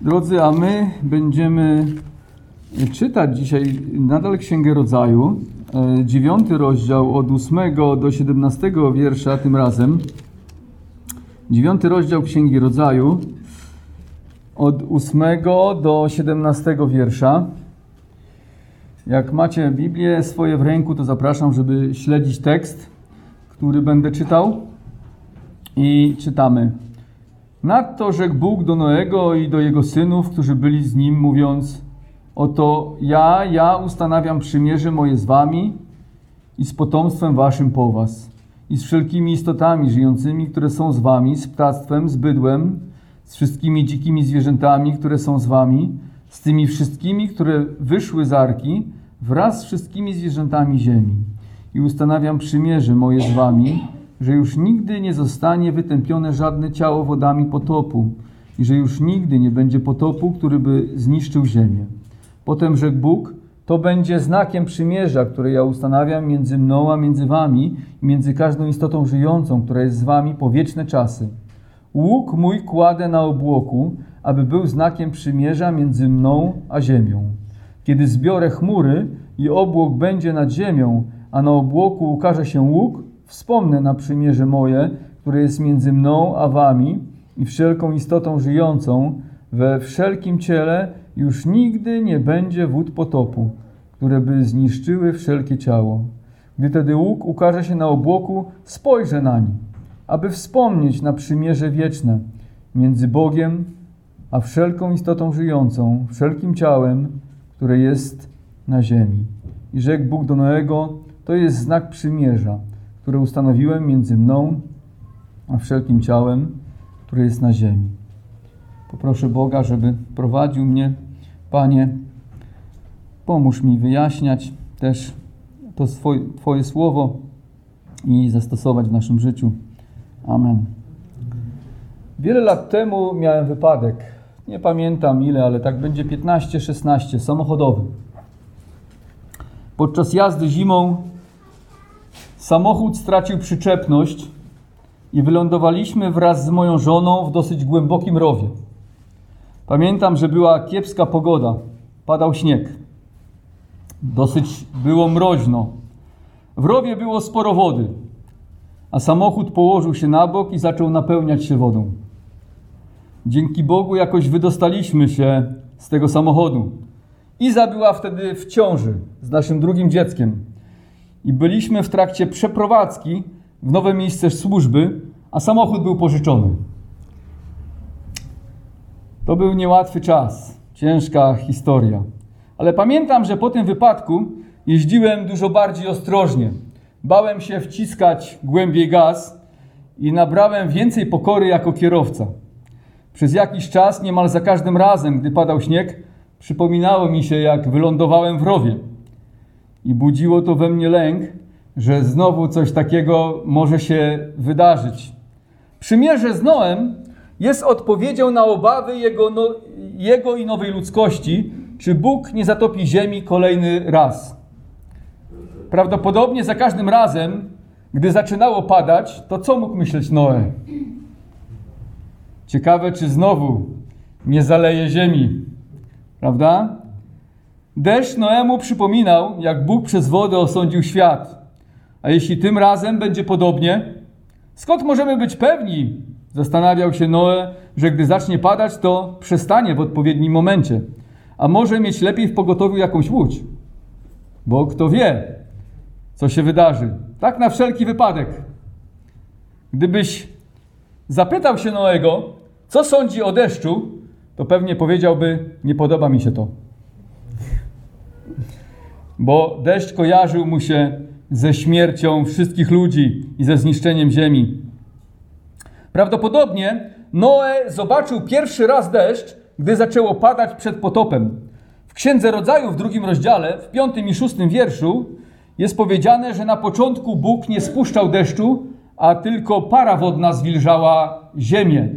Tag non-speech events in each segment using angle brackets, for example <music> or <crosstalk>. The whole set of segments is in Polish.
Drodzy, a my będziemy czytać dzisiaj nadal Księgę Rodzaju, e, dziewiąty rozdział od 8 do 17 wiersza tym razem. Dziewiąty rozdział Księgi Rodzaju od 8 do 17 wiersza. Jak macie Biblię swoje w ręku, to zapraszam, żeby śledzić tekst, który będę czytał. I czytamy. Nadto rzekł Bóg do Noego i do jego synów, którzy byli z nim, mówiąc: Oto ja, ja ustanawiam przymierze moje z wami i z potomstwem waszym po was, i z wszelkimi istotami żyjącymi, które są z wami, z ptactwem, z bydłem, z wszystkimi dzikimi zwierzętami, które są z wami, z tymi wszystkimi, które wyszły z arki, wraz z wszystkimi zwierzętami ziemi. I ustanawiam przymierze moje z wami, że już nigdy nie zostanie wytępione żadne ciało wodami potopu i że już nigdy nie będzie potopu, który by zniszczył ziemię. Potem rzekł Bóg, to będzie znakiem przymierza, które ja ustanawiam między mną a między wami i między każdą istotą żyjącą, która jest z wami po wieczne czasy. Łuk mój kładę na obłoku, aby był znakiem przymierza między mną a ziemią. Kiedy zbiorę chmury i obłok będzie nad ziemią, a na obłoku ukaże się łuk, Wspomnę na przymierze moje, które jest między mną a wami i wszelką istotą żyjącą, we wszelkim ciele już nigdy nie będzie wód potopu, które by zniszczyły wszelkie ciało. Gdy tedy łuk ukaże się na obłoku, spojrzę na nie, aby wspomnieć na przymierze wieczne między Bogiem a wszelką istotą żyjącą, wszelkim ciałem, które jest na ziemi. I rzekł Bóg do Noego, to jest znak przymierza które ustanowiłem między mną a wszelkim ciałem, które jest na ziemi. Poproszę Boga, żeby prowadził mnie. Panie, pomóż mi wyjaśniać też to swoje, Twoje słowo i zastosować w naszym życiu. Amen. Wiele lat temu miałem wypadek. Nie pamiętam ile, ale tak będzie 15-16, samochodowy. Podczas jazdy zimą Samochód stracił przyczepność i wylądowaliśmy wraz z moją żoną w dosyć głębokim rowie. Pamiętam, że była kiepska pogoda, padał śnieg. Dosyć było mroźno. W rowie było sporo wody, a samochód położył się na bok i zaczął napełniać się wodą. Dzięki Bogu jakoś wydostaliśmy się z tego samochodu. Iza była wtedy w ciąży z naszym drugim dzieckiem i byliśmy w trakcie przeprowadzki w nowe miejsce służby, a samochód był pożyczony. To był niełatwy czas, ciężka historia. Ale pamiętam, że po tym wypadku jeździłem dużo bardziej ostrożnie. Bałem się wciskać głębiej gaz i nabrałem więcej pokory jako kierowca. Przez jakiś czas, niemal za każdym razem, gdy padał śnieg, przypominało mi się, jak wylądowałem w rowie i budziło to we mnie lęk, że znowu coś takiego może się wydarzyć. Przymierze z Noem jest odpowiedzią na obawy jego, no, jego i nowej ludzkości, czy Bóg nie zatopi ziemi kolejny raz. Prawdopodobnie za każdym razem, gdy zaczynało padać, to co mógł myśleć Noe? Ciekawe, czy znowu nie zaleje ziemi, prawda? Deszcz Noemu przypominał, jak Bóg przez wodę osądził świat. A jeśli tym razem będzie podobnie, skąd możemy być pewni, zastanawiał się Noe, że gdy zacznie padać, to przestanie w odpowiednim momencie. A może mieć lepiej w pogotowiu jakąś łódź. Bo kto wie, co się wydarzy. Tak na wszelki wypadek. Gdybyś zapytał się Noego, co sądzi o deszczu, to pewnie powiedziałby: Nie podoba mi się to bo deszcz kojarzył mu się ze śmiercią wszystkich ludzi i ze zniszczeniem ziemi. Prawdopodobnie Noe zobaczył pierwszy raz deszcz, gdy zaczęło padać przed potopem. W Księdze Rodzaju w drugim rozdziale, w piątym i szóstym wierszu jest powiedziane, że na początku Bóg nie spuszczał deszczu, a tylko para wodna zwilżała ziemię.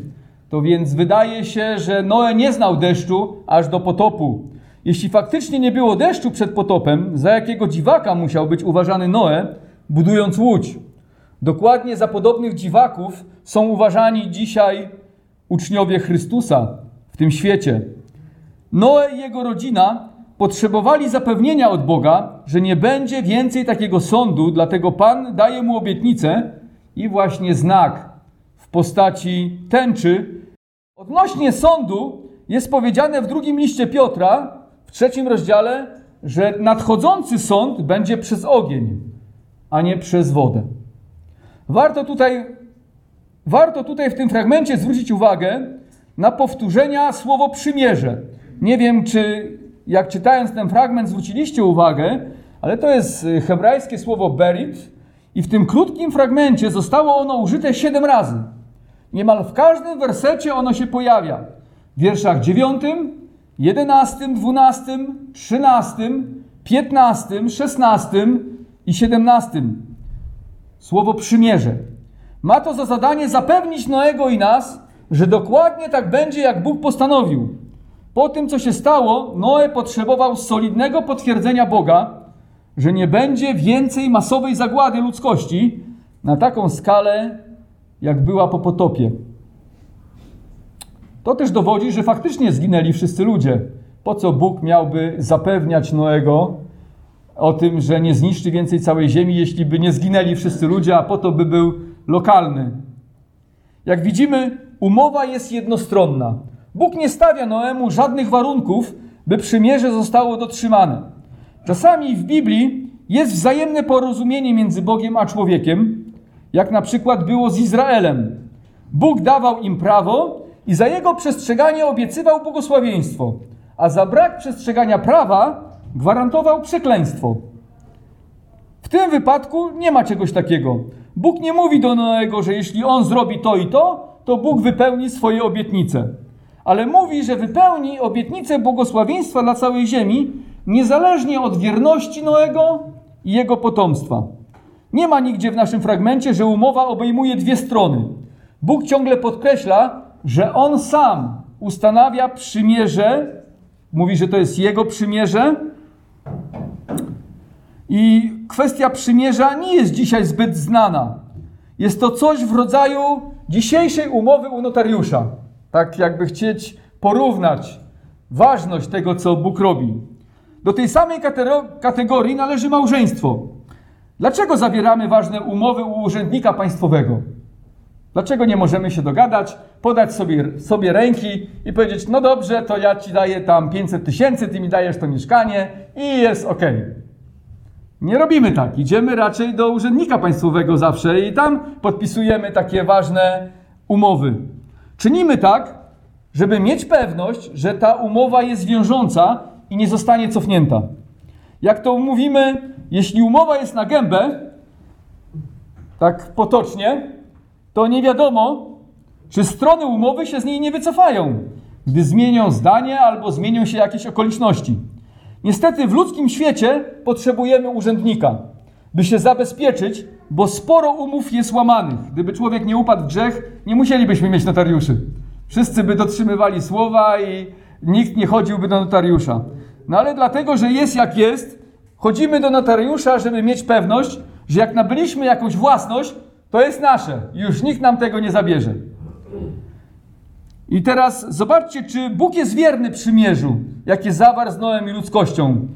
To więc wydaje się, że Noe nie znał deszczu aż do potopu. Jeśli faktycznie nie było deszczu przed potopem, za jakiego dziwaka musiał być uważany Noe, budując łódź? Dokładnie za podobnych dziwaków są uważani dzisiaj uczniowie Chrystusa w tym świecie. Noe i jego rodzina potrzebowali zapewnienia od Boga, że nie będzie więcej takiego sądu, dlatego Pan daje mu obietnicę i właśnie znak w postaci tęczy. Odnośnie sądu jest powiedziane w drugim liście Piotra, w trzecim rozdziale, że nadchodzący sąd będzie przez ogień, a nie przez wodę. Warto tutaj, warto tutaj w tym fragmencie zwrócić uwagę na powtórzenia słowo przymierze. Nie wiem, czy jak czytając ten fragment zwróciliście uwagę, ale to jest y, hebrajskie słowo berit i w tym krótkim fragmencie zostało ono użyte siedem razy. Niemal w każdym wersecie ono się pojawia. W wierszach 9, 11, 12, 13, 15, 16 i 17. Słowo przymierze. Ma to za zadanie zapewnić Noego i nas, że dokładnie tak będzie, jak Bóg postanowił. Po tym, co się stało, Noe potrzebował solidnego potwierdzenia Boga, że nie będzie więcej masowej zagłady ludzkości na taką skalę, jak była po potopie. To też dowodzi, że faktycznie zginęli wszyscy ludzie. Po co Bóg miałby zapewniać Noego o tym, że nie zniszczy więcej całej ziemi, jeśli by nie zginęli wszyscy ludzie, a po to by był lokalny? Jak widzimy, umowa jest jednostronna. Bóg nie stawia Noemu żadnych warunków, by przymierze zostało dotrzymane. Czasami w Biblii jest wzajemne porozumienie między Bogiem a człowiekiem, jak na przykład było z Izraelem. Bóg dawał im prawo i za jego przestrzeganie obiecywał błogosławieństwo, a za brak przestrzegania prawa gwarantował przekleństwo. W tym wypadku nie ma czegoś takiego. Bóg nie mówi do Noego, że jeśli on zrobi to i to, to Bóg wypełni swoje obietnice ale mówi, że wypełni obietnicę błogosławieństwa dla całej ziemi, niezależnie od wierności Noego i jego potomstwa. Nie ma nigdzie w naszym fragmencie, że umowa obejmuje dwie strony. Bóg ciągle podkreśla, że On sam ustanawia przymierze, mówi, że to jest Jego przymierze. I kwestia przymierza nie jest dzisiaj zbyt znana. Jest to coś w rodzaju dzisiejszej umowy u notariusza tak jakby chcieć porównać ważność tego, co Bóg robi. Do tej samej kategorii należy małżeństwo. Dlaczego zawieramy ważne umowy u urzędnika państwowego? Dlaczego nie możemy się dogadać, podać sobie, sobie ręki i powiedzieć, no dobrze, to ja ci daję tam 500 tysięcy, ty mi dajesz to mieszkanie i jest ok. Nie robimy tak. Idziemy raczej do urzędnika państwowego zawsze i tam podpisujemy takie ważne umowy. Czynimy tak, żeby mieć pewność, że ta umowa jest wiążąca i nie zostanie cofnięta. Jak to mówimy, jeśli umowa jest na gębę, tak potocznie, to nie wiadomo, czy strony umowy się z niej nie wycofają, gdy zmienią zdanie albo zmienią się jakieś okoliczności. Niestety w ludzkim świecie potrzebujemy urzędnika, by się zabezpieczyć, bo sporo umów jest łamanych. Gdyby człowiek nie upadł w grzech, nie musielibyśmy mieć notariuszy. Wszyscy by dotrzymywali słowa i nikt nie chodziłby do notariusza. No ale dlatego, że jest jak jest, chodzimy do notariusza, żeby mieć pewność, że jak nabyliśmy jakąś własność, to jest nasze. Już nikt nam tego nie zabierze. I teraz zobaczcie, czy Bóg jest wierny przymierzu, jakie zawarł z Noem i ludzkością.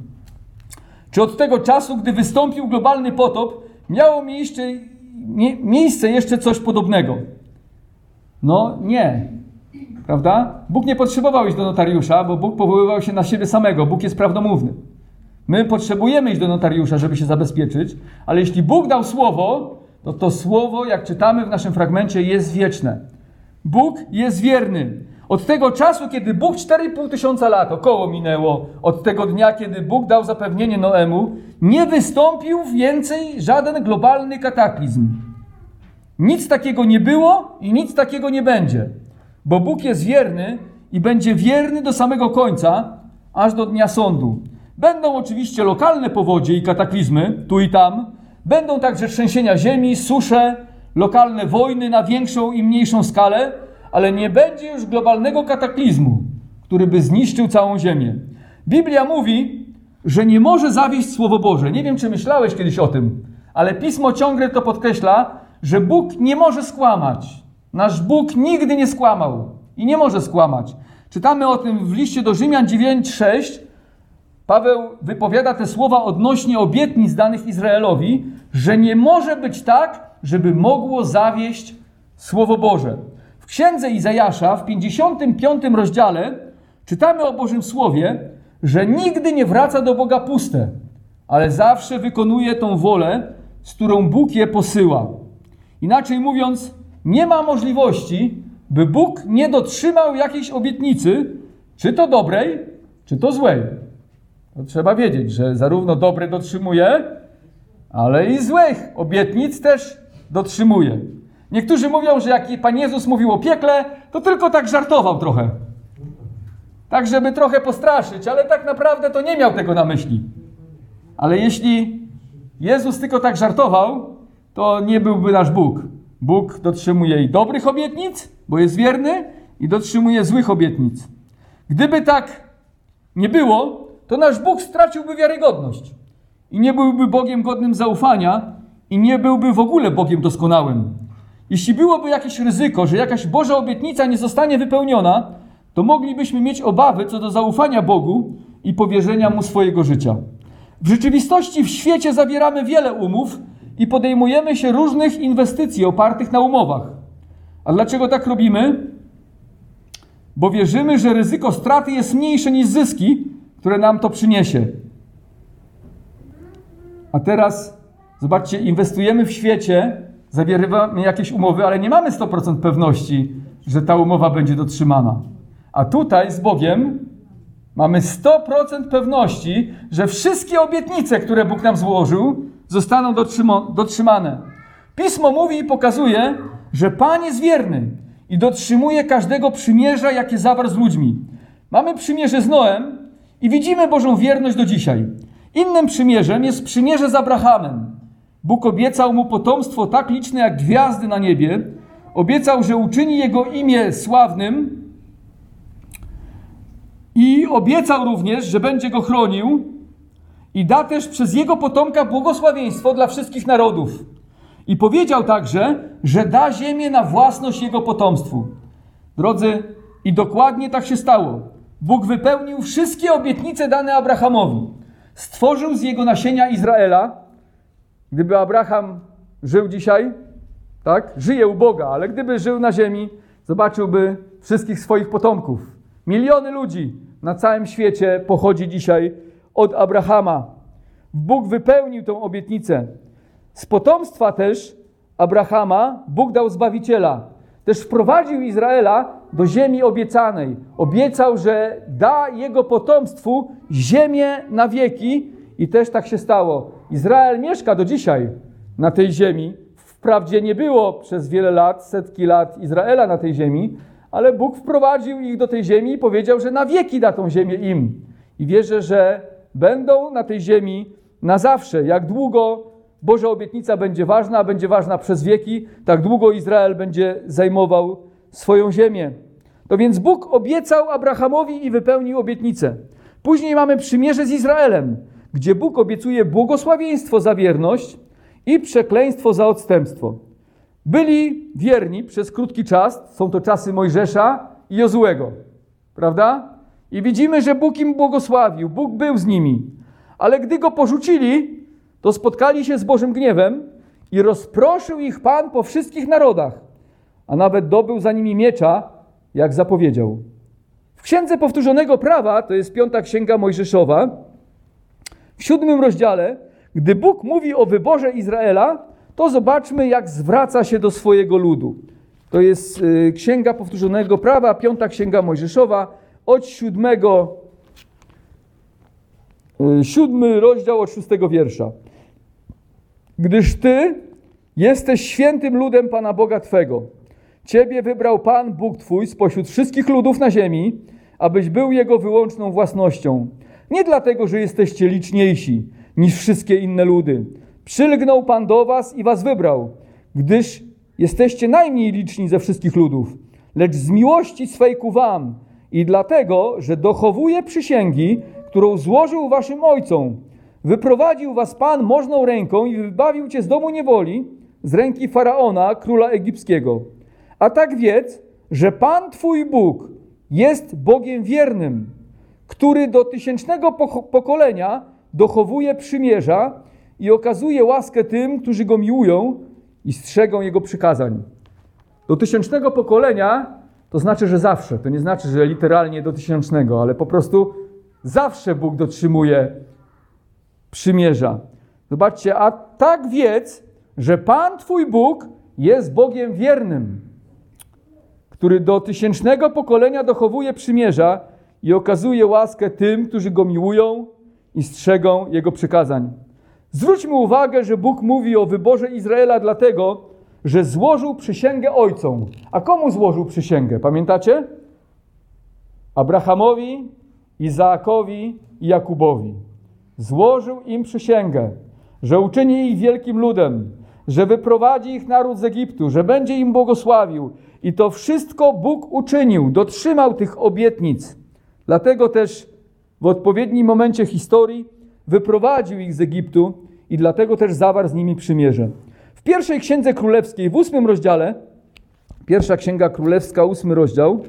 Czy od tego czasu, gdy wystąpił globalny potop, miało miejsce, miejsce jeszcze coś podobnego? No nie. Prawda? Bóg nie potrzebował iść do notariusza, bo Bóg powoływał się na siebie samego. Bóg jest prawdomówny. My potrzebujemy iść do notariusza, żeby się zabezpieczyć, ale jeśli Bóg dał słowo, to to słowo, jak czytamy w naszym fragmencie, jest wieczne. Bóg jest wierny. Od tego czasu, kiedy Bóg 4,5 tysiąca lat około minęło, od tego dnia, kiedy Bóg dał zapewnienie Noemu, nie wystąpił więcej żaden globalny kataklizm. Nic takiego nie było i nic takiego nie będzie, bo Bóg jest wierny i będzie wierny do samego końca, aż do dnia sądu. Będą oczywiście lokalne powodzie i kataklizmy, tu i tam. Będą także trzęsienia ziemi, susze, lokalne wojny na większą i mniejszą skalę, ale nie będzie już globalnego kataklizmu, który by zniszczył całą ziemię. Biblia mówi, że nie może zawieść Słowo Boże. Nie wiem, czy myślałeś kiedyś o tym, ale Pismo ciągle to podkreśla, że Bóg nie może skłamać. Nasz Bóg nigdy nie skłamał i nie może skłamać. Czytamy o tym w liście do Rzymian 9:6. Paweł wypowiada te słowa odnośnie obietnic danych Izraelowi, że nie może być tak, żeby mogło zawieść Słowo Boże. W księdze Izajasza w 55 rozdziale czytamy o Bożym Słowie, że nigdy nie wraca do Boga puste, ale zawsze wykonuje tą wolę, z którą Bóg je posyła. Inaczej mówiąc, nie ma możliwości, by Bóg nie dotrzymał jakiejś obietnicy, czy to dobrej, czy to złej. To trzeba wiedzieć, że zarówno dobre dotrzymuje, ale i złych obietnic też dotrzymuje. Niektórzy mówią, że jak Pan Jezus mówił o piekle, to tylko tak żartował trochę. Tak, żeby trochę postraszyć, ale tak naprawdę to nie miał tego na myśli. Ale jeśli Jezus tylko tak żartował, to nie byłby nasz Bóg. Bóg dotrzymuje i dobrych obietnic, bo jest wierny, i dotrzymuje złych obietnic. Gdyby tak nie było, to nasz Bóg straciłby wiarygodność i nie byłby Bogiem godnym zaufania i nie byłby w ogóle Bogiem doskonałym. Jeśli byłoby jakieś ryzyko, że jakaś Boża obietnica nie zostanie wypełniona, to moglibyśmy mieć obawy co do zaufania Bogu i powierzenia Mu swojego życia. W rzeczywistości w świecie zawieramy wiele umów i podejmujemy się różnych inwestycji opartych na umowach. A dlaczego tak robimy? Bo wierzymy, że ryzyko straty jest mniejsze niż zyski, które nam to przyniesie. A teraz zobaczcie, inwestujemy w świecie, zawieramy jakieś umowy, ale nie mamy 100% pewności, że ta umowa będzie dotrzymana. A tutaj z Bogiem mamy 100% pewności, że wszystkie obietnice, które Bóg nam złożył, zostaną dotrzymane. Pismo mówi i pokazuje, że Pan jest wierny i dotrzymuje każdego przymierza, jakie zawarł z ludźmi. Mamy przymierze z Noem i widzimy Bożą wierność do dzisiaj. Innym przymierzem jest przymierze z Abrahamem. Bóg obiecał mu potomstwo tak liczne jak gwiazdy na niebie. Obiecał, że uczyni jego imię sławnym i obiecał również, że będzie go chronił i da też przez jego potomka błogosławieństwo dla wszystkich narodów. I powiedział także, że da ziemię na własność jego potomstwu. Drodzy, i dokładnie tak się stało. Bóg wypełnił wszystkie obietnice dane Abrahamowi. Stworzył z jego nasienia Izraela. Gdyby Abraham żył dzisiaj, tak, żyje u Boga, ale gdyby żył na ziemi, zobaczyłby wszystkich swoich potomków. Miliony ludzi na całym świecie pochodzi dzisiaj od Abrahama. Bóg wypełnił tą obietnicę. Z potomstwa też Abrahama Bóg dał Zbawiciela. Też wprowadził Izraela do ziemi obiecanej. Obiecał, że da jego potomstwu ziemię na wieki i też tak się stało. Izrael mieszka do dzisiaj na tej ziemi. Wprawdzie nie było przez wiele lat, setki lat Izraela na tej ziemi, ale Bóg wprowadził ich do tej ziemi i powiedział, że na wieki da tą ziemię im. I wierzę, że będą na tej ziemi na zawsze. Jak długo Boża obietnica będzie ważna, będzie ważna przez wieki, tak długo Izrael będzie zajmował swoją ziemię. To więc Bóg obiecał Abrahamowi i wypełnił obietnicę. Później mamy przymierze z Izraelem, gdzie Bóg obiecuje błogosławieństwo za wierność i przekleństwo za odstępstwo. Byli wierni przez krótki czas, są to czasy Mojżesza i Jozułego, prawda? I widzimy, że Bóg im błogosławił, Bóg był z nimi. Ale gdy go porzucili, to spotkali się z Bożym gniewem i rozproszył ich Pan po wszystkich narodach, a nawet dobył za nimi miecza, jak zapowiedział. W Księdze Powtórzonego Prawa, to jest piąta księga Mojżeszowa, w siódmym rozdziale, gdy Bóg mówi o wyborze Izraela, to zobaczmy, jak zwraca się do swojego ludu. To jest y, Księga Powtórzonego Prawa, piąta księga Mojżeszowa, od siódmego, y, siódmy rozdział od szóstego wiersza. Gdyż Ty jesteś świętym ludem Pana Boga Twego. Ciebie wybrał Pan Bóg Twój spośród wszystkich ludów na ziemi, abyś był Jego wyłączną własnością. Nie dlatego, że jesteście liczniejsi niż wszystkie inne ludy. Przylgnął Pan do Was i Was wybrał, gdyż jesteście najmniej liczni ze wszystkich ludów, lecz z miłości swej ku Wam i dlatego, że dochowuje przysięgi, którą złożył Waszym ojcom, Wyprowadził was Pan możną ręką i wybawił cię z domu niewoli, z ręki Faraona, króla egipskiego. A tak wiedz, że Pan Twój Bóg jest Bogiem wiernym, który do tysięcznego pokolenia dochowuje przymierza i okazuje łaskę tym, którzy go miłują i strzegą jego przykazań. Do tysięcznego pokolenia to znaczy, że zawsze. To nie znaczy, że literalnie do tysięcznego, ale po prostu zawsze Bóg dotrzymuje przymierza. Zobaczcie, a tak wiedz, że Pan Twój Bóg jest Bogiem wiernym, który do tysięcznego pokolenia dochowuje przymierza i okazuje łaskę tym, którzy go miłują i strzegą jego przykazań. Zwróćmy uwagę, że Bóg mówi o wyborze Izraela dlatego, że złożył przysięgę ojcom. A komu złożył przysięgę? Pamiętacie? Abrahamowi, Izaakowi i Jakubowi. Złożył im przysięgę, że uczyni ich wielkim ludem, że wyprowadzi ich naród z Egiptu, że będzie im błogosławił. I to wszystko Bóg uczynił, dotrzymał tych obietnic. Dlatego też w odpowiednim momencie historii wyprowadził ich z Egiptu i dlatego też zawarł z nimi przymierze. W pierwszej księdze królewskiej, w ósmym rozdziale, pierwsza księga królewska, ósmy rozdział,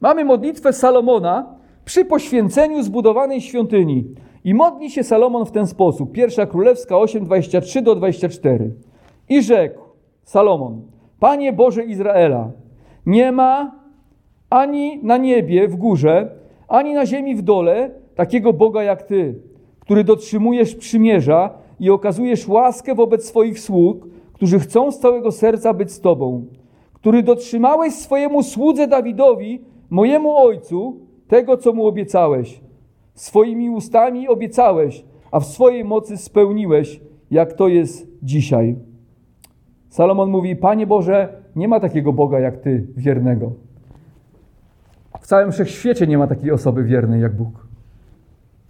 mamy modlitwę Salomona przy poświęceniu zbudowanej świątyni. I modli się Salomon w ten sposób. Pierwsza królewska 8, 23 do 24. I rzekł Salomon, Panie Boże Izraela, nie ma ani na niebie w górze, ani na ziemi w dole takiego Boga jak Ty, który dotrzymujesz przymierza i okazujesz łaskę wobec swoich sług, którzy chcą z całego serca być z Tobą, który dotrzymałeś swojemu słudze Dawidowi, mojemu ojcu, tego, co mu obiecałeś. Swoimi ustami obiecałeś, a w swojej mocy spełniłeś, jak to jest dzisiaj. Salomon mówi: Panie Boże, nie ma takiego Boga jak Ty, wiernego. W całym wszechświecie nie ma takiej osoby wiernej jak Bóg.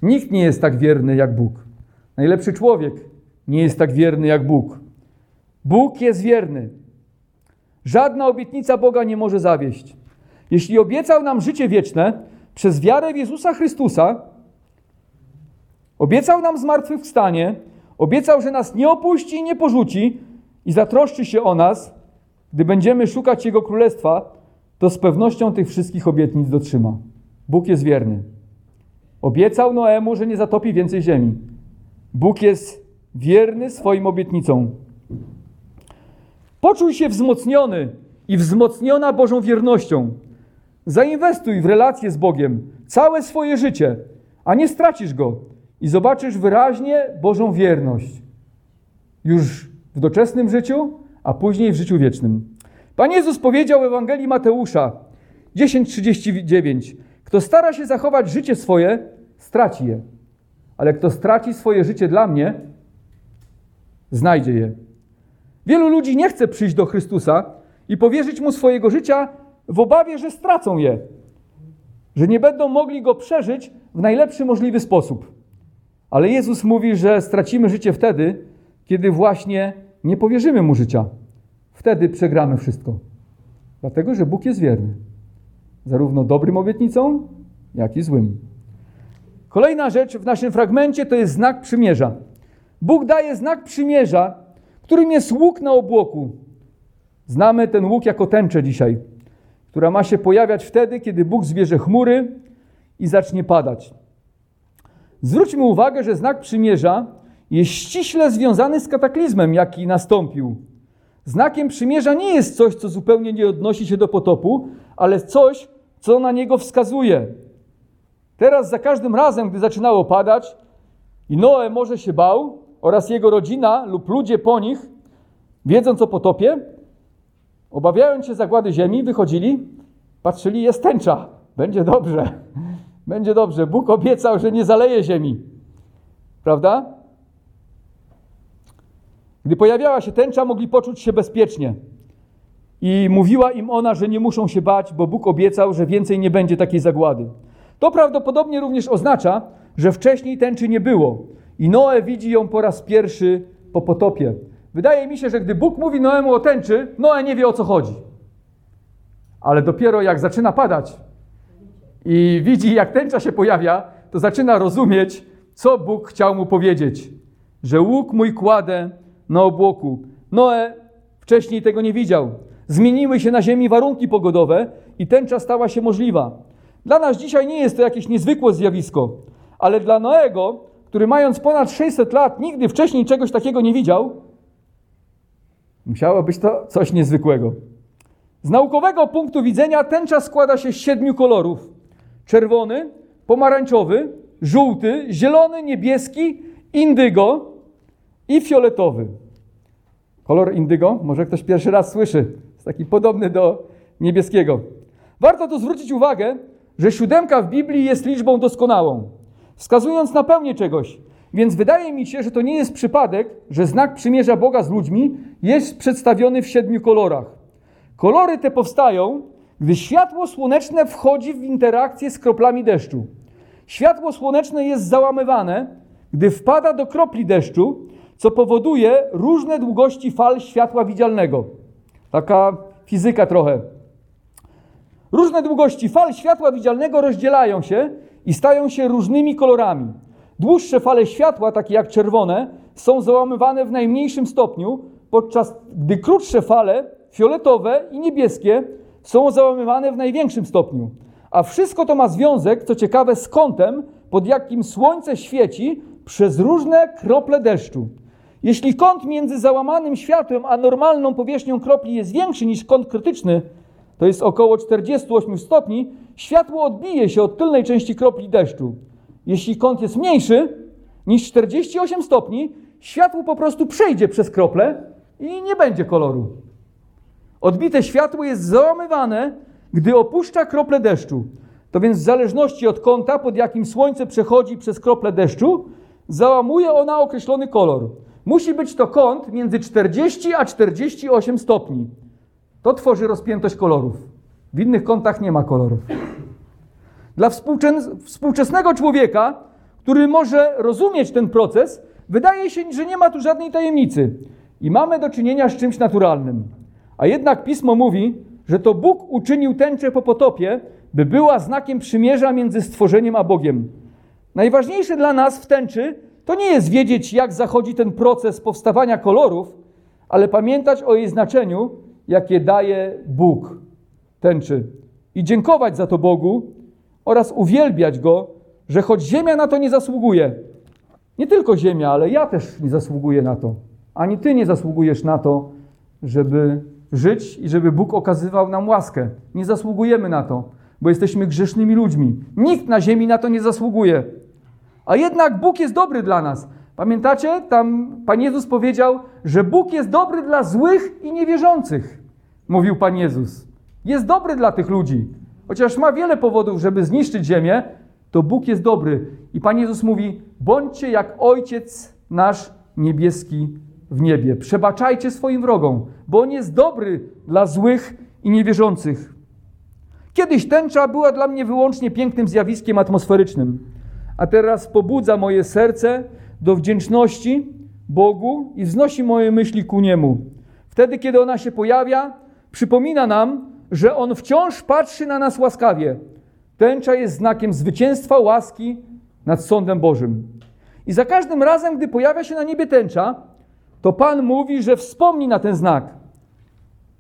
Nikt nie jest tak wierny jak Bóg. Najlepszy człowiek nie jest tak wierny jak Bóg. Bóg jest wierny. Żadna obietnica Boga nie może zawieść. Jeśli obiecał nam życie wieczne przez wiarę w Jezusa Chrystusa, obiecał nam zmartwychwstanie, obiecał, że nas nie opuści i nie porzuci i zatroszczy się o nas, gdy będziemy szukać Jego Królestwa, to z pewnością tych wszystkich obietnic dotrzyma. Bóg jest wierny. Obiecał Noemu, że nie zatopi więcej ziemi. Bóg jest wierny swoim obietnicom. Poczuj się wzmocniony i wzmocniona Bożą wiernością. Zainwestuj w relacje z Bogiem całe swoje życie, a nie stracisz go i zobaczysz wyraźnie Bożą wierność. Już w doczesnym życiu, a później w życiu wiecznym. Pan Jezus powiedział w Ewangelii Mateusza 10:39: Kto stara się zachować życie swoje, straci je. Ale kto straci swoje życie dla mnie, znajdzie je. Wielu ludzi nie chce przyjść do Chrystusa i powierzyć mu swojego życia w obawie, że stracą je, że nie będą mogli go przeżyć w najlepszy możliwy sposób. Ale Jezus mówi, że stracimy życie wtedy, kiedy właśnie nie powierzymy mu życia. Wtedy przegramy wszystko. Dlatego, że Bóg jest wierny. Zarówno dobrym obietnicom, jak i złym. Kolejna rzecz w naszym fragmencie to jest znak przymierza. Bóg daje znak przymierza, którym jest łuk na obłoku. Znamy ten łuk jako tęczę dzisiaj, która ma się pojawiać wtedy, kiedy Bóg zbierze chmury i zacznie padać. Zwróćmy uwagę, że znak przymierza jest ściśle związany z kataklizmem, jaki nastąpił. Znakiem przymierza nie jest coś, co zupełnie nie odnosi się do potopu, ale coś, co na niego wskazuje. Teraz za każdym razem, gdy zaczynało padać i Noe może się bał oraz jego rodzina lub ludzie po nich, wiedząc o potopie, obawiając się zagłady ziemi, wychodzili, patrzyli, jest tęcza, będzie dobrze, <laughs> będzie dobrze. Bóg obiecał, że nie zaleje ziemi. Prawda? Gdy pojawiała się tęcza, mogli poczuć się bezpiecznie. I mówiła im ona, że nie muszą się bać, bo Bóg obiecał, że więcej nie będzie takiej zagłady. To prawdopodobnie również oznacza, że wcześniej tęczy nie było i Noe widzi ją po raz pierwszy po potopie. Wydaje mi się, że gdy Bóg mówi Noemu o tęczy, Noe nie wie o co chodzi. Ale dopiero jak zaczyna padać i widzi, jak tęcza się pojawia, to zaczyna rozumieć, co Bóg chciał mu powiedzieć. Że łuk mój kładę na obłoku. Noe wcześniej tego nie widział. zmieniły się na Ziemi warunki pogodowe i tęcza stała się możliwa. Dla nas dzisiaj nie jest to jakieś niezwykłe zjawisko, ale dla Noego, który mając ponad 600 lat nigdy wcześniej czegoś takiego nie widział, musiało być to coś niezwykłego. Z naukowego punktu widzenia tęcza składa się z siedmiu kolorów: czerwony, pomarańczowy, żółty, zielony, niebieski, indygo i fioletowy. Kolor indygo, może ktoś pierwszy raz słyszy, jest taki podobny do niebieskiego. Warto tu zwrócić uwagę, że siódemka w Biblii jest liczbą doskonałą, wskazując na pełnię czegoś. Więc wydaje mi się, że to nie jest przypadek, że znak przymierza Boga z ludźmi jest przedstawiony w siedmiu kolorach. Kolory te powstają, gdy światło słoneczne wchodzi w interakcję z kroplami deszczu. Światło słoneczne jest załamywane, gdy wpada do kropli deszczu, co powoduje różne długości fal światła widzialnego. Taka fizyka trochę. Różne długości fal światła widzialnego rozdzielają się i stają się różnymi kolorami. Dłuższe fale światła, takie jak czerwone, są załamywane w najmniejszym stopniu, podczas gdy krótsze fale, fioletowe i niebieskie, są załamywane w największym stopniu. A wszystko to ma związek, co ciekawe, z kątem, pod jakim słońce świeci przez różne krople deszczu. Jeśli kąt między załamanym światłem a normalną powierzchnią kropli jest większy niż kąt krytyczny, to jest około 48 stopni, światło odbije się od tylnej części kropli deszczu. Jeśli kąt jest mniejszy niż 48 stopni, światło po prostu przejdzie przez krople i nie będzie koloru. Odbite światło jest załamywane, gdy opuszcza krople deszczu. To więc w zależności od kąta, pod jakim słońce przechodzi przez krople deszczu, załamuje ona określony kolor. Musi być to kąt między 40 a 48 stopni. To tworzy rozpiętość kolorów. W innych kątach nie ma kolorów. Dla współczesnego człowieka, który może rozumieć ten proces, wydaje się, że nie ma tu żadnej tajemnicy i mamy do czynienia z czymś naturalnym. A jednak pismo mówi, że to Bóg uczynił tęczę po potopie, by była znakiem przymierza między stworzeniem a Bogiem. Najważniejsze dla nas w tęczy to nie jest wiedzieć, jak zachodzi ten proces powstawania kolorów, ale pamiętać o jej znaczeniu, jakie daje Bóg tęczy. I dziękować za to Bogu oraz uwielbiać Go, że choć Ziemia na to nie zasługuje, nie tylko Ziemia, ale ja też nie zasługuję na to, ani Ty nie zasługujesz na to, żeby żyć i żeby Bóg okazywał nam łaskę. Nie zasługujemy na to, bo jesteśmy grzesznymi ludźmi. Nikt na ziemi na to nie zasługuje. A jednak Bóg jest dobry dla nas. Pamiętacie? Tam Pan Jezus powiedział, że Bóg jest dobry dla złych i niewierzących. Mówił Pan Jezus. Jest dobry dla tych ludzi. Chociaż ma wiele powodów, żeby zniszczyć ziemię, to Bóg jest dobry. I Pan Jezus mówi: bądźcie jak Ojciec nasz niebieski w niebie. Przebaczajcie swoim wrogom, bo On jest dobry dla złych i niewierzących. Kiedyś tęcza była dla mnie wyłącznie pięknym zjawiskiem atmosferycznym, a teraz pobudza moje serce do wdzięczności Bogu i wznosi moje myśli ku Niemu. Wtedy, kiedy ona się pojawia, przypomina nam, że On wciąż patrzy na nas łaskawie. Tęcza jest znakiem zwycięstwa łaski nad sądem Bożym. I za każdym razem, gdy pojawia się na niebie tęcza, to Pan mówi, że wspomni na ten znak.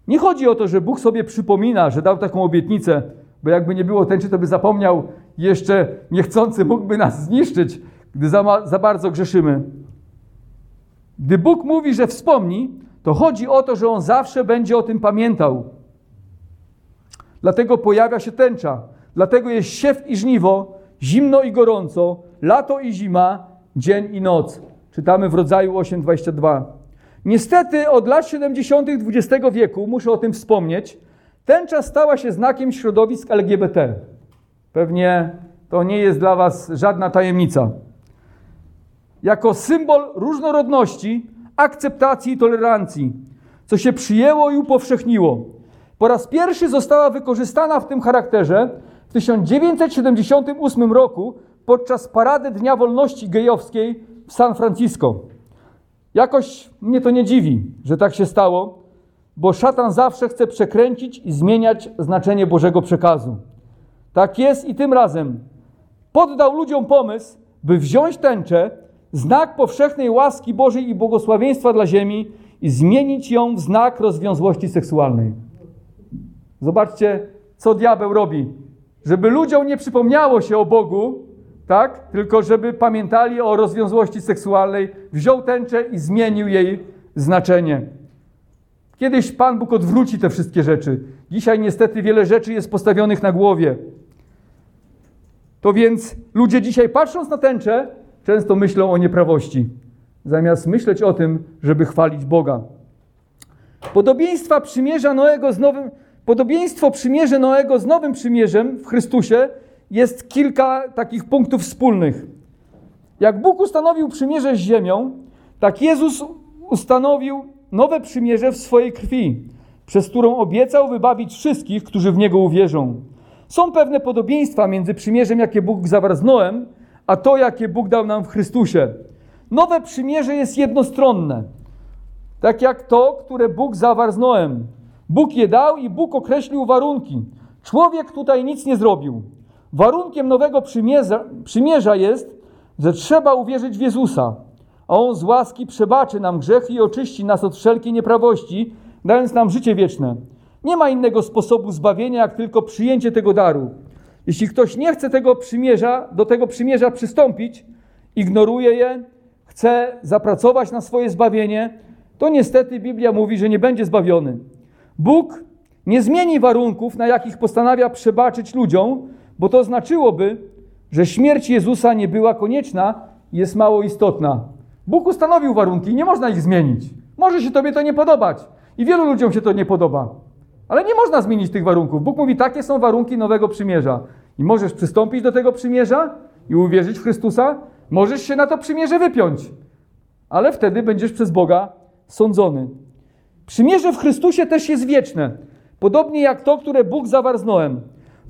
Nie chodzi o to, że Bóg sobie przypomina, że dał taką obietnicę, bo jakby nie było tęczy, to by zapomniał jeszcze niechcący mógłby nas zniszczyć, gdy za, za bardzo grzeszymy. Gdy Bóg mówi, że wspomni, to chodzi o to, że On zawsze będzie o tym pamiętał. Dlatego pojawia się tęcza. Dlatego jest siew i żniwo, zimno i gorąco, lato i zima, dzień i noc. Czytamy w rodzaju 8:22. Niestety od lat 70. XX wieku, muszę o tym wspomnieć, tęcza stała się znakiem środowisk LGBT. Pewnie to nie jest dla Was żadna tajemnica. Jako symbol różnorodności, akceptacji i tolerancji, co się przyjęło i upowszechniło. Po raz pierwszy została wykorzystana w tym charakterze w 1978 roku podczas parady Dnia Wolności Gejowskiej w San Francisco. Jakoś mnie to nie dziwi, że tak się stało, bo szatan zawsze chce przekręcić i zmieniać znaczenie Bożego przekazu. Tak jest i tym razem. Poddał ludziom pomysł, by wziąć tęczę, znak powszechnej łaski Bożej i błogosławieństwa dla ziemi i zmienić ją w znak rozwiązłości seksualnej. Zobaczcie, co diabeł robi. Żeby ludziom nie przypomniało się o Bogu, tak? Tylko żeby pamiętali o rozwiązłości seksualnej, wziął tęczę i zmienił jej znaczenie. Kiedyś Pan Bóg odwróci te wszystkie rzeczy. Dzisiaj niestety wiele rzeczy jest postawionych na głowie. To więc ludzie dzisiaj patrząc na tęczę, często myślą o nieprawości, zamiast myśleć o tym, żeby chwalić Boga. Podobieństwa przymierza Noego z nowym, podobieństwo przymierze Noego z nowym przymierzem w Chrystusie jest kilka takich punktów wspólnych. Jak Bóg ustanowił przymierze z ziemią, tak Jezus ustanowił nowe przymierze w swojej krwi, przez którą obiecał wybawić wszystkich, którzy w Niego uwierzą. Są pewne podobieństwa między przymierzem, jakie Bóg zawarł z Noem, a to, jakie Bóg dał nam w Chrystusie. Nowe przymierze jest jednostronne, tak jak to, które Bóg zawarł z Noem. Bóg je dał i Bóg określił warunki. Człowiek tutaj nic nie zrobił. Warunkiem nowego przymierza, przymierza jest, że trzeba uwierzyć w Jezusa, a On z łaski przebaczy nam grzechy i oczyści nas od wszelkiej nieprawości, dając nam życie wieczne. Nie ma innego sposobu zbawienia, jak tylko przyjęcie tego daru. Jeśli ktoś nie chce tego przymierza, do tego przymierza przystąpić, ignoruje je, chce zapracować na swoje zbawienie, to niestety Biblia mówi, że nie będzie zbawiony. Bóg nie zmieni warunków, na jakich postanawia przebaczyć ludziom, bo to znaczyłoby, że śmierć Jezusa nie była konieczna i jest mało istotna. Bóg ustanowił warunki, nie można ich zmienić. Może się Tobie to nie podobać i wielu ludziom się to nie podoba, ale nie można zmienić tych warunków. Bóg mówi, takie są warunki nowego przymierza. I możesz przystąpić do tego przymierza i uwierzyć w Chrystusa, możesz się na to przymierze wypiąć, ale wtedy będziesz przez Boga sądzony. Przymierze w Chrystusie też jest wieczne, podobnie jak to, które Bóg zawarł z Noem.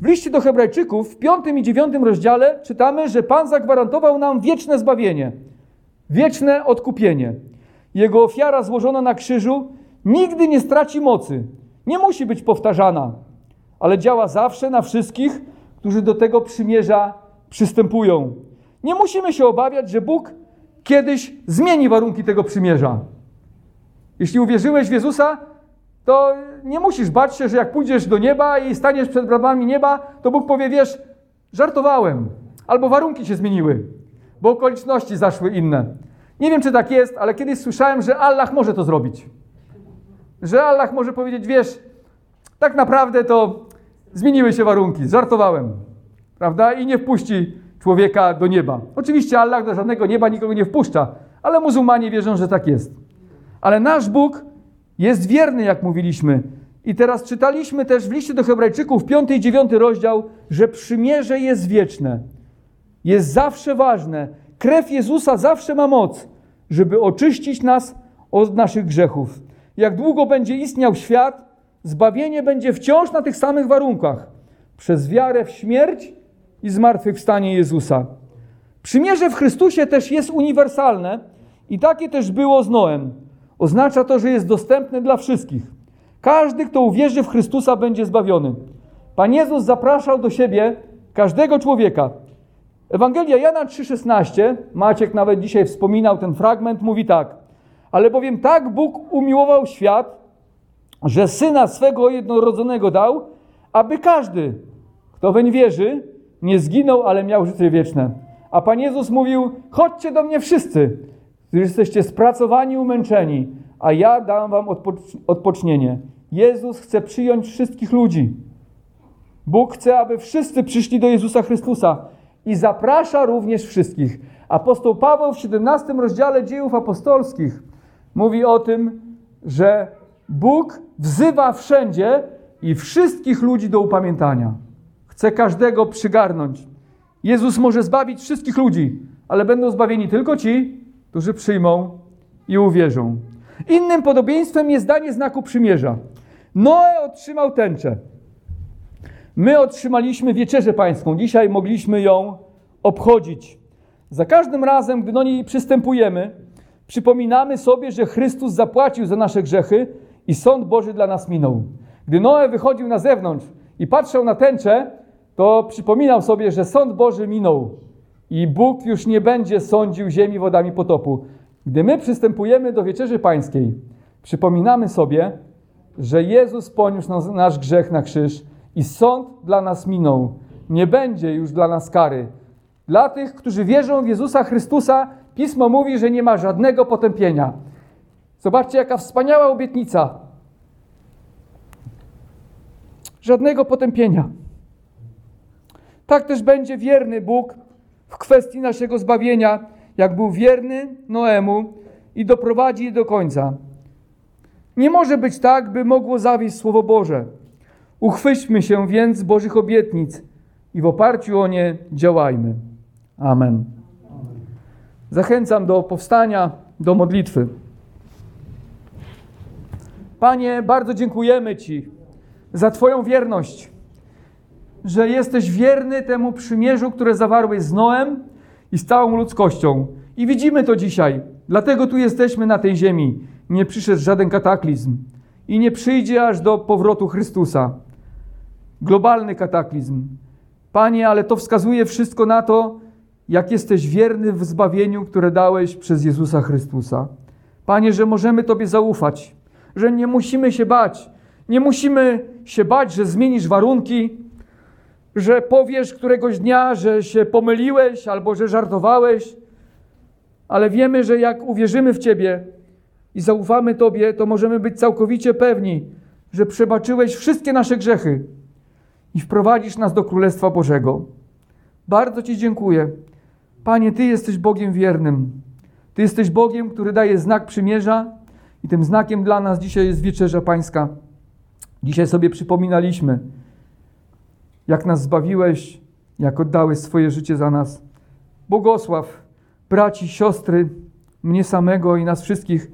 W liście do Hebrajczyków w 5 i 9 rozdziale czytamy, że Pan zagwarantował nam wieczne zbawienie, wieczne odkupienie. Jego ofiara złożona na krzyżu nigdy nie straci mocy, nie musi być powtarzana, ale działa zawsze na wszystkich, którzy do tego przymierza przystępują. Nie musimy się obawiać, że Bóg kiedyś zmieni warunki tego przymierza. Jeśli uwierzyłeś w Jezusa, to nie musisz bać się, że jak pójdziesz do nieba i staniesz przed bramami nieba, to Bóg powie, wiesz, żartowałem. Albo warunki się zmieniły, bo okoliczności zaszły inne. Nie wiem, czy tak jest, ale kiedyś słyszałem, że Allah może to zrobić. Że Allah może powiedzieć, wiesz, tak naprawdę to zmieniły się warunki, żartowałem. Prawda? I nie wpuści człowieka do nieba. Oczywiście Allah do żadnego nieba nikogo nie wpuszcza, ale muzułmanie wierzą, że tak jest. Ale nasz Bóg jest wierny, jak mówiliśmy. I teraz czytaliśmy też w liście do Hebrajczyków, 5 i 9 rozdział, że przymierze jest wieczne. Jest zawsze ważne. Krew Jezusa zawsze ma moc, żeby oczyścić nas od naszych grzechów. Jak długo będzie istniał świat, zbawienie będzie wciąż na tych samych warunkach. Przez wiarę w śmierć i zmartwychwstanie Jezusa. Przymierze w Chrystusie też jest uniwersalne i takie też było z Noem. Oznacza to, że jest dostępne dla wszystkich. Każdy, kto uwierzy w Chrystusa, będzie zbawiony. Pan Jezus zapraszał do siebie każdego człowieka. Ewangelia Jana 3,16, Maciek nawet dzisiaj wspominał ten fragment, mówi tak. Ale bowiem tak Bóg umiłował świat, że Syna swego jednorodzonego dał, aby każdy, kto weń wierzy, nie zginął, ale miał życie wieczne. A Pan Jezus mówił, chodźcie do mnie wszyscy, którzy jesteście spracowani, umęczeni, a ja dam wam odpocz odpocznienie. Jezus chce przyjąć wszystkich ludzi. Bóg chce, aby wszyscy przyszli do Jezusa Chrystusa i zaprasza również wszystkich. Apostoł Paweł w 17 rozdziale dziejów apostolskich mówi o tym, że Bóg wzywa wszędzie i wszystkich ludzi do upamiętania. Chce każdego przygarnąć. Jezus może zbawić wszystkich ludzi, ale będą zbawieni tylko ci, którzy przyjmą i uwierzą. Innym podobieństwem jest danie znaku przymierza. Noe otrzymał tęczę. My otrzymaliśmy wieczerzę pańską. Dzisiaj mogliśmy ją obchodzić. Za każdym razem, gdy do niej przystępujemy, przypominamy sobie, że Chrystus zapłacił za nasze grzechy i sąd Boży dla nas minął. Gdy Noe wychodził na zewnątrz i patrzył na tęczę, to przypominał sobie, że sąd Boży minął i Bóg już nie będzie sądził ziemi wodami potopu. Gdy my przystępujemy do wieczerzy pańskiej, przypominamy sobie, że Jezus poniósł nas- nasz grzech na krzyż i sąd dla nas minął. Nie będzie już dla nas kary. Dla tych, którzy wierzą w Jezusa Chrystusa, Pismo mówi, że nie ma żadnego potępienia. Zobaczcie, jaka wspaniała obietnica. Żadnego potępienia. Tak też będzie wierny Bóg w kwestii naszego zbawienia, jak był wierny Noemu i doprowadzi je do końca. Nie może być tak, by mogło zawieść Słowo Boże. Uchwyćmy się więc Bożych obietnic i w oparciu o nie działajmy. Amen. Zachęcam do powstania, do modlitwy. Panie, bardzo dziękujemy Ci za Twoją wierność, że jesteś wierny temu przymierzu, które zawarłeś z Noem i z całą ludzkością. I widzimy to dzisiaj. Dlatego tu jesteśmy na tej ziemi. Nie przyszedł żaden kataklizm i nie przyjdzie aż do powrotu Chrystusa. Globalny kataklizm. Panie, ale to wskazuje wszystko na to, jak jesteś wierny w zbawieniu, które dałeś przez Jezusa Chrystusa. Panie, że możemy Tobie zaufać, że nie musimy się bać. Nie musimy się bać, że zmienisz warunki, że powiesz któregoś dnia, że się pomyliłeś albo że żartowałeś, ale wiemy, że jak uwierzymy w Ciebie i zaufamy Tobie, to możemy być całkowicie pewni, że przebaczyłeś wszystkie nasze grzechy i wprowadzisz nas do Królestwa Bożego. Bardzo Ci dziękuję. Panie, Ty jesteś Bogiem wiernym. Ty jesteś Bogiem, który daje znak przymierza i tym znakiem dla nas dzisiaj jest Wieczerza Pańska. Dzisiaj sobie przypominaliśmy, jak nas zbawiłeś, jak oddałeś swoje życie za nas. Błogosław braci, siostry, mnie samego i nas wszystkich,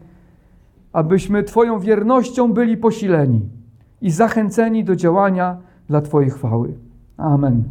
abyśmy Twoją wiernością byli posileni i zachęceni do działania dla Twojej chwały. Amen.